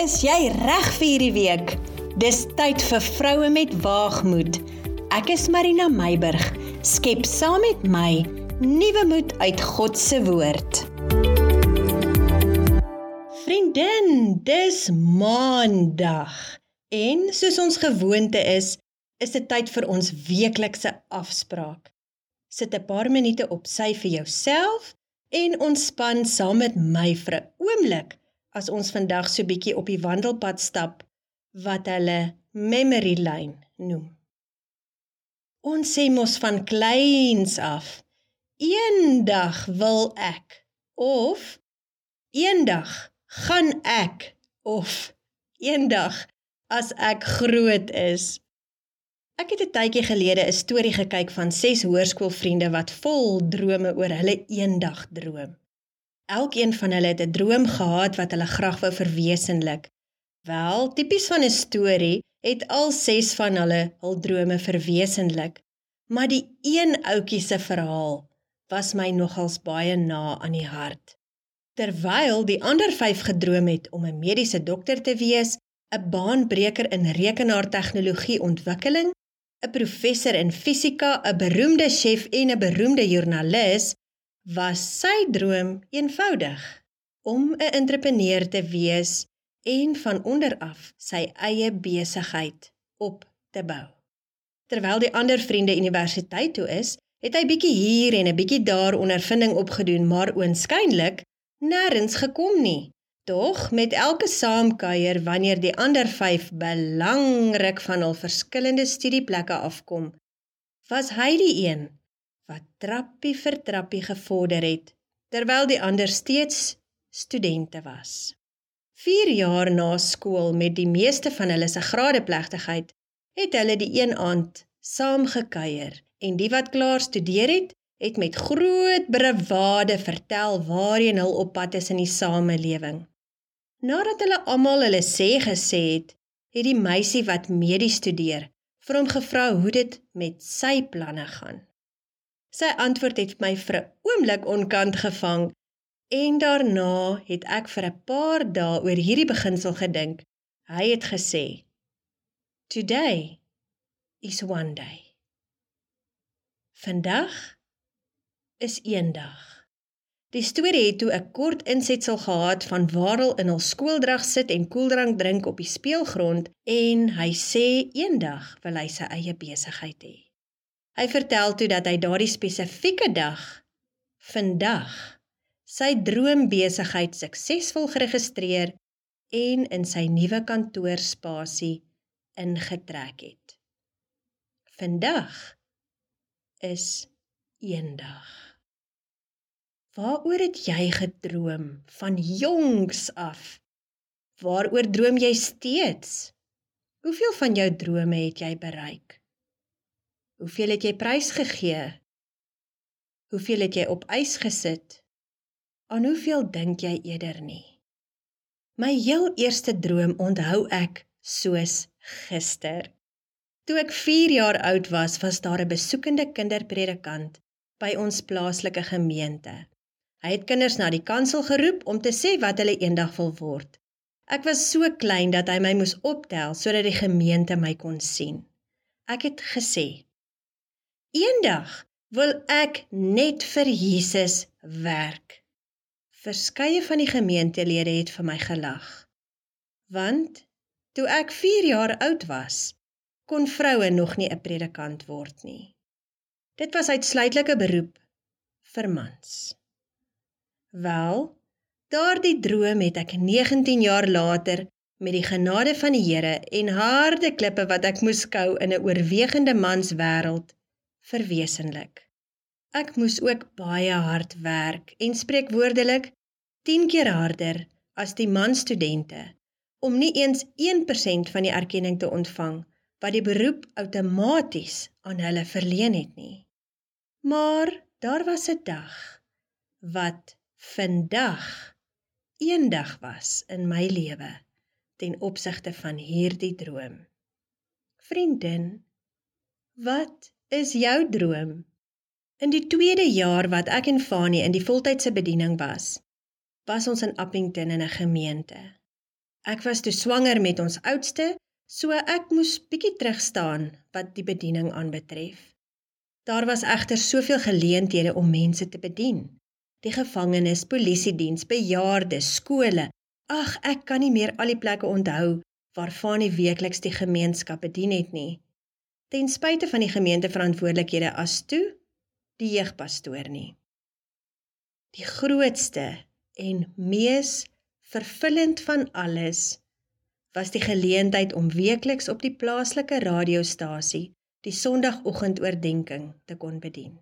Is jy reg vir hierdie week? Dis tyd vir vroue met waagmoed. Ek is Marina Meiburg. Skep saam met my nuwe moed uit God se woord. Vriendin, dis Maandag. En soos ons gewoonte is, is dit tyd vir ons weeklikse afspraak. Sit 'n paar minute op sy vir jouself en ontspan saam met my vir 'n oomblik as ons vandag so bietjie op die wandelpad stap wat hulle memory lane noem. Ons sê mos van kleins af, eendag wil ek of eendag gaan ek of eendag as ek groot is. Ek het 'n tydjie gelede 'n storie gekyk van ses hoërskoolvriende wat vol drome oor hulle eendag droom. Elkeen van hulle het 'n droom gehad wat hulle graag wou verwesenlik. Wel, tipies van 'n storie het al ses van hulle hul drome verwesenlik, maar die een ouetjie se verhaal was my nogals baie na aan die hart. Terwyl die ander 5 gedroom het om 'n mediese dokter te wees, 'n baanbreker in rekenaartegnologie ontwikkeling, 'n professor in fisika, 'n beroemde chef en 'n beroemde joernalis, was sy droom eenvoudig om 'n entrepreneur te wees en van onder af sy eie besigheid op te bou. Terwyl die ander vriende universiteit toe is, het hy bietjie hier en 'n bietjie daar ondervinding opgedoen, maar oënskynlik nêrens gekom nie. Tog met elke saamkuier wanneer die ander 5 belangrik van hul verskillende studieplekke afkom, was hy die een wat trappie vir trappie gevorder het terwyl die ander steeds studente was. 4 jaar na skool met die meeste van hulle se gradeplegtigheid het hulle die een aand saam gekuier en die wat klaar studeer het het met groot bravade vertel waarheen hulle op pad is in die samelewing. Nadat hulle almal hulle sê gesê het, het die meisie wat medie studeer vir hom gevra hoe dit met sy planne gaan. Sy antwoord het my vir 'n oomblik onkant gevang en daarna het ek vir 'n paar dae oor hierdie beginsel gedink. Hy het gesê: "Today is one day." Vandag is eendag. Die storie het toe 'n kort insetsel gehad van Warel in hul skooldrag sit en koeldrank drink op die speelgrond en hy sê eendag wil hy sy eie besigheid hê. Hy vertel toe dat hy daardie spesifieke dag vandag sy droombesigheid suksesvol geregistreer en in sy nuwe kantoorspasie ingetrek het. Vandag is eendag. Waaroor het jy gedroom van jongs af? Waaroor droom jy steeds? Hoeveel van jou drome het jy bereik? Hoeveel het jy prys gegee? Hoeveel het jy op ys gesit? Aan hoeveel dink jy eerder nie? My heel eerste droom onthou ek soos gister. Toe ek 4 jaar oud was, was daar 'n besoekende kinderpredikant by ons plaaslike gemeente. Hy het kinders na die kansel geroep om te sê wat hulle eendag wil word. Ek was so klein dat hy my moes optel sodat die gemeente my kon sien. Ek het gesê: Eendag wil ek net vir Jesus werk. Verskeie van die gemeentelede het vir my gelag. Want toe ek 4 jaar oud was, kon vroue nog nie 'n predikant word nie. Dit was uitsluitlik 'n beroep vir mans. Wel, daardie droom het ek 19 jaar later met die genade van die Here en harde klippe wat ek moes skou in 'n oorwegende mans wêreld verwesenlik. Ek moes ook baie hard werk en spreek woordelik 10 keer harder as die man studente om nie eens 1% van die erkenning te ontvang wat die beroep outomaties aan hulle verleen het nie. Maar daar was 'n dag wat vandag eendag was in my lewe ten opsigte van hierdie droom. Vriendin, wat is jou droom? In die tweede jaar wat ek en Fanie in die voltydse bediening was, was ons in Appington in 'n gemeente. Ek was toe swanger met ons oudste, so ek moes bietjie terug staan wat die bediening aanbetref. Daar was egter soveel geleenthede om mense te bedien. Die gevangenes, polisiediens, bejaardes, skole. Ag, ek kan nie meer al die plekke onthou waarvan die weekliks die gemeenskap bedien het nie. Ten spyte van die gemeenteverantwoordelikhede as toe die jeugpastoor nie. Die grootste en mees vervullend van alles was die geleentheid om weekliks op die plaaslike radiostasie die Sondagogendoordenkings te kon bedien.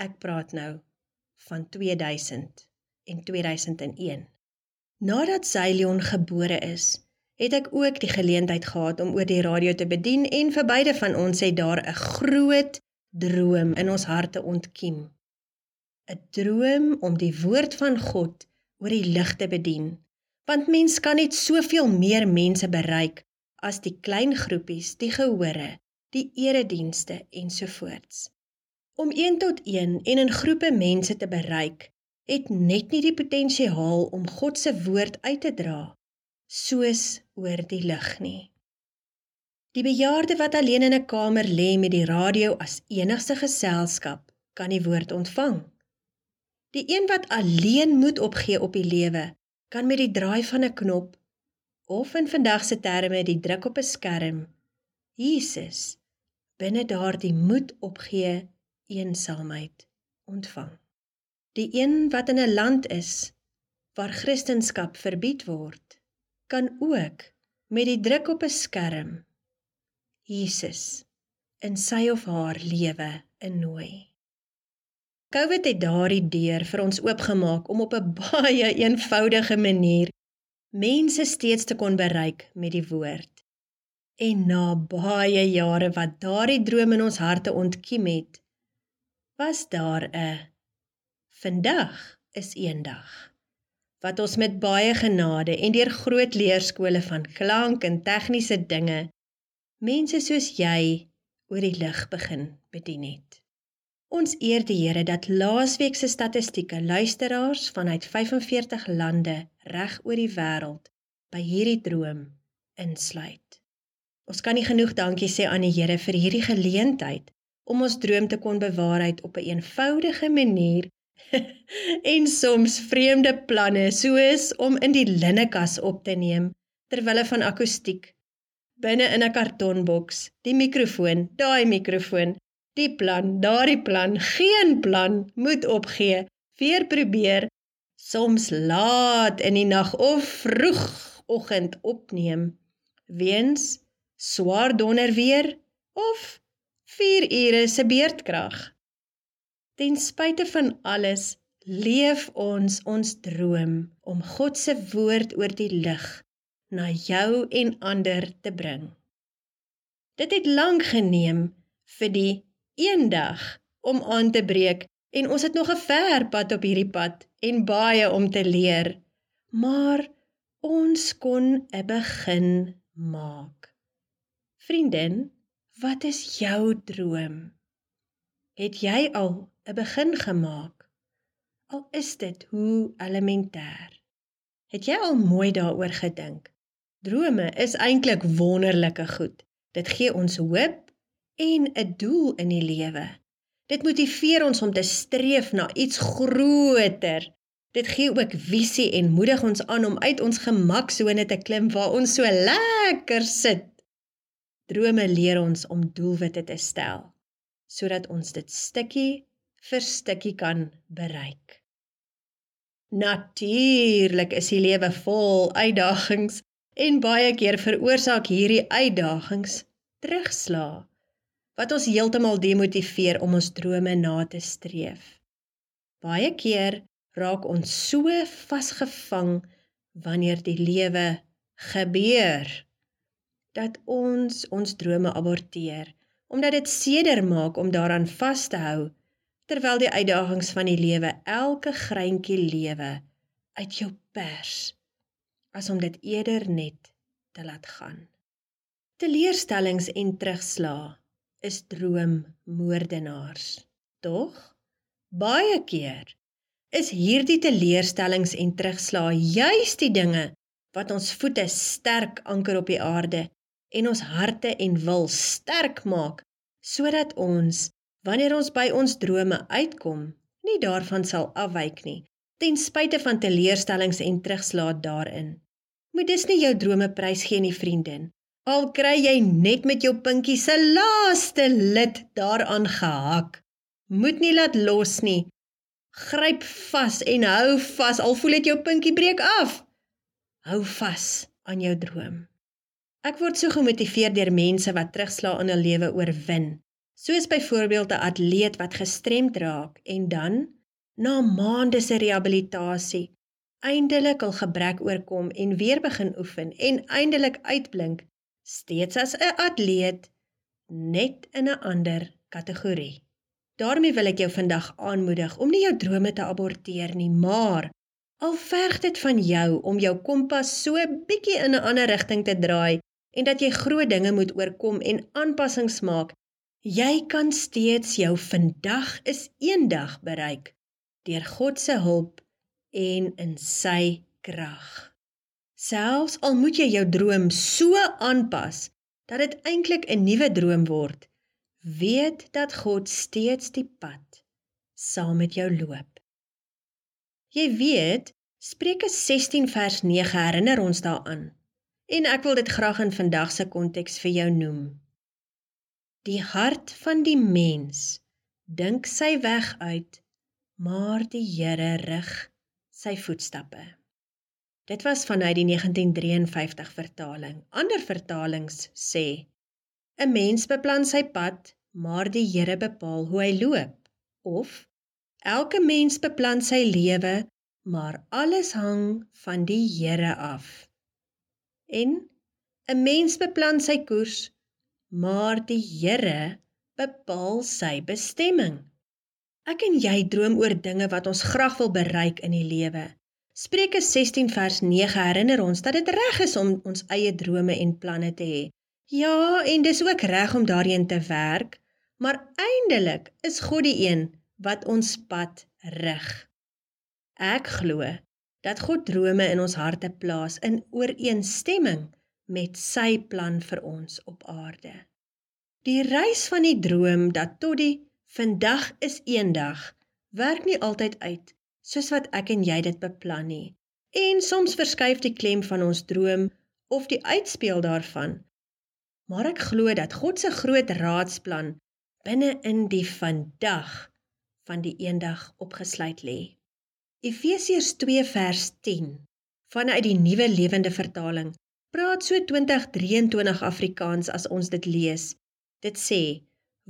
Ek praat nou van 2000 en 2001. Nadat Zylion gebore is, het ek ook die geleentheid gehad om oor die radio te bedien en vir beide van ons het daar 'n groot droom in ons harte ontkiem 'n droom om die woord van God oor die lig te bedien. Want mens kan net soveel meer mense bereik as die klein groepies, die gehore, die eredienste ensovoorts. Om 1 tot 1 en in groepe mense te bereik, het net nie die potensiaal om God se woord uit te dra soos oor die lig nie. Die bejaarde wat alleen in 'n kamer lê met die radio as enigste geselskap, kan die woord ontvang. Die een wat alleen moet opgee op die lewe, kan met die draai van 'n knop of in vandag se terme die druk op 'n skerm Jesus binne daardie moet opgee eensaamheid ontvang. Die een wat in 'n land is waar kristendom verbied word, kan ook met die druk op 'n skerm Jesus in sy of haar lewe innooi. COVID het daardie deur vir ons oopgemaak om op 'n baie eenvoudige manier mense steeds te kon bereik met die woord. En na baie jare wat daardie droom in ons harte ontkiem het, was daar 'n vandag is eendag wat ons met baie genade en deur groot leerskole van klank en tegniese dinge mense soos jy oor die lig begin bedien het. Ons eer die Here dat laasweek se statistieke luisteraars vanuit 45 lande reg oor die wêreld by hierdie droom insluit. Ons kan nie genoeg dankie sê aan die Here vir hierdie geleentheid om ons droom te kon bewaarheid op 'n eenvoudige manier en soms vreemde planne soos om in die linnekas op te neem terwyl van akoestiek binne in 'n kartonboks, die mikrofoon, daai mikrofoon Die plan, daardie plan, geen plan moet opgee. Weer probeer soms laat in die nag of vroegoggend opneem. Weens swaar donder weer of 4 ure se beerdkrag. Ten spyte van alles leef ons ons droom om God se woord oor die lig na jou en ander te bring. Dit het lank geneem vir die eendag om aan te breek en ons het nog 'n ver pad op hierdie pad en baie om te leer. Maar ons kon 'n begin maak. Vriendin, wat is jou droom? Het jy al 'n begin gemaak? Al is dit hoe elementêr. Het jy al mooi daaroor gedink? Drome is eintlik wonderlike goed. Dit gee ons hoop en 'n doel in die lewe. Dit motiveer ons om te streef na iets groter. Dit gee ook visie en moedig ons aan om uit ons gemaksone te klim waar ons so lekker sit. Drome leer ons om doelwitte te stel sodat ons dit stukkie vir stukkie kan bereik. Natuurlik is die lewe vol uitdagings en baie keer veroorsaak hierdie uitdagings terugslag wat ons heeltemal demotiveer om ons drome na te streef. Baie keer raak ons so vasgevang wanneer die lewe gebeur dat ons ons drome aborteer omdat dit seder maak om daaraan vas te hou terwyl die uitdagings van die lewe elke greintjie lewe uit jou pers as om dit eerder net te laat gaan. Teleurstellings en terugslae is droommoordenaars. Tog baie keer is hierdie teleurstellings en terugslae juis die dinge wat ons voete sterk anker op die aarde en ons harte en wil sterk maak sodat ons wanneer ons by ons drome uitkom nie daarvan sal afwyk nie ten spyte van teleurstellings en terugslae daarin. Moet dis nie jou drome prys gee nie vriendin. Al kry jy net met jou pinkie se laaste lid daaraan gehak. Moet nie laat los nie. Gryp vas en hou vas al voel dit jou pinkie breek af. Hou vas aan jou droom. Ek word so gemotiveer deur mense wat terugslaa in 'n lewe oorwin. Soos byvoorbeeld 'n atleet wat gestremd raak en dan na maande se rehabilitasie eindelik al gebrek oorkom en weer begin oefen en eindelik uitblink steeds as 'n atleet net in 'n ander kategorie. daarmee wil ek jou vandag aanmoedig om nie jou drome te aborteer nie, maar Al verg dit van jou om jou kompas so bietjie in 'n ander rigting te draai en dat jy groot dinge moet oorkom en aanpassings maak, jy kan steeds jou vandag is eendag bereik deur God se hulp en in sy krag. Selfs al moet jy jou droom so aanpas dat dit eintlik 'n nuwe droom word, weet dat God steeds die pad saam met jou loop. Jy weet, Spreuke 16 vers 9 herinner ons daaraan. En ek wil dit graag in vandag se konteks vir jou noem. Die hart van die mens dink sy weg uit, maar die Here rig sy voetstappe. Dit was vanuit die 1953 vertaling. Ander vertalings sê: 'n Mens beplan sy pad, maar die Here bepaal hoe hy loop. Of Elke mens beplan sy lewe, maar alles hang van die Here af. En 'n mens beplan sy koers, maar die Here bepaal sy bestemming. Ek en jy droom oor dinge wat ons graag wil bereik in die lewe. Spreuke 16 vers 9 herinner ons dat dit reg is om ons eie drome en planne te hê. Ja, en dis ook reg om daarin te werk, maar eindelik is God die een wat ons pad rig. Ek glo dat God drome in ons harte plaas in ooreenstemming met sy plan vir ons op aarde. Die reis van die droom dat tot die vandag is eendag werk nie altyd uit soos wat ek en jy dit beplan nie. En soms verskuif die klem van ons droom of die uitspeel daarvan. Maar ek glo dat God se groot raadsplan binne in die vandag van die eendag opgesluit lê. Efesiërs 2 vers 10 vanuit die nuwe lewende vertaling praat so 2023 Afrikaans as ons dit lees. Dit sê: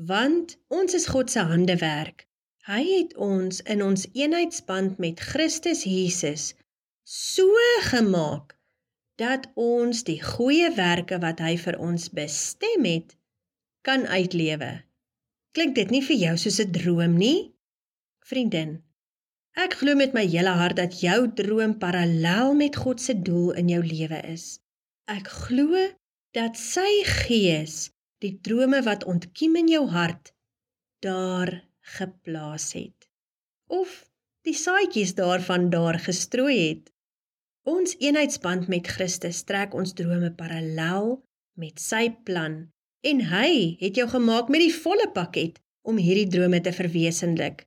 Want ons is God se handewerk. Hy het ons in ons eenheidsband met Christus Jesus so gemaak dat ons die goeie werke wat hy vir ons bestem het kan uitlewe. Klink dit nie vir jou soos 'n droom nie? Vriendin, ek glo met my hele hart dat jou droom parallel met God se doel in jou lewe is. Ek glo dat sy gees die drome wat ontkiem in jou hart daar geplaas het of die saadjies daarvan daar gestrooi het. Ons eenheidsband met Christus trek ons drome parallel met sy plan en hy het jou gemaak met die volle pakket om hierdie drome te verwesenlik.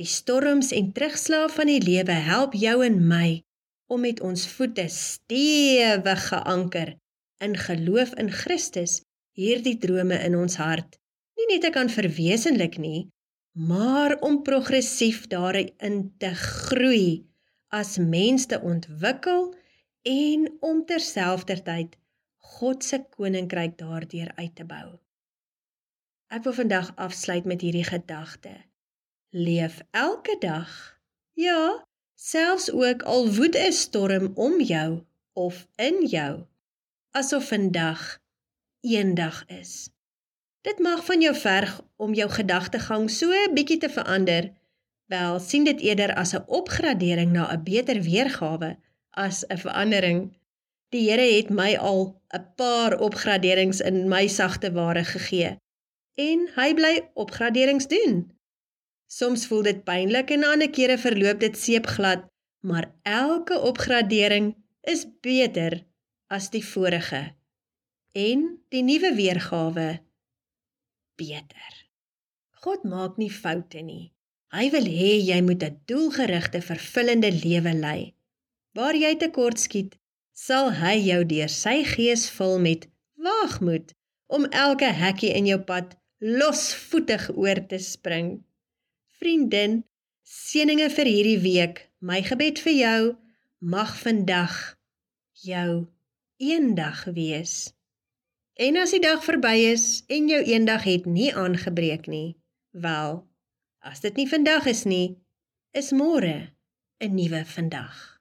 Die storms en terugslae van die lewe help jou en my om met ons voete stewig geanker in geloof in Christus hierdie drome in ons hart nie net te kan verwesenlik nie, maar om progressief daarin te groei as mens te ontwikkel en om terselfdertyd God se koninkryk daardeur uit te bou. Ek wil vandag afsluit met hierdie gedagte leef elke dag. Ja, selfs ook al woed 'n storm om jou of in jou, asof vandag eendag is. Dit mag van jou verg om jou gedagtegang so 'n bietjie te verander. Wel, sien dit eerder as 'n opgradering na 'n beter weergawe as 'n verandering. Die Here het my al 'n paar opgraderings in my sagte ware gegee en hy bly opgraderings doen. Soms voel dit pynlik en ander kere verloop dit seepglad, maar elke opgradering is beter as die vorige en die nuwe weergawe beter. God maak nie foute nie. Hy wil hê jy moet 'n doelgerigte, vervullende lewe lei. Waar jy tekortskiet, sal hy jou deur sy gees vul met waagmoed om elke hekkie in jou pad losvoetig oor te spring. Vriendin, seëninge vir hierdie week. My gebed vir jou mag vandag jou eendag wees. En as die dag verby is en jou eendag het nie aangebreek nie, wel, as dit nie vandag is nie, is môre 'n nuwe vandag.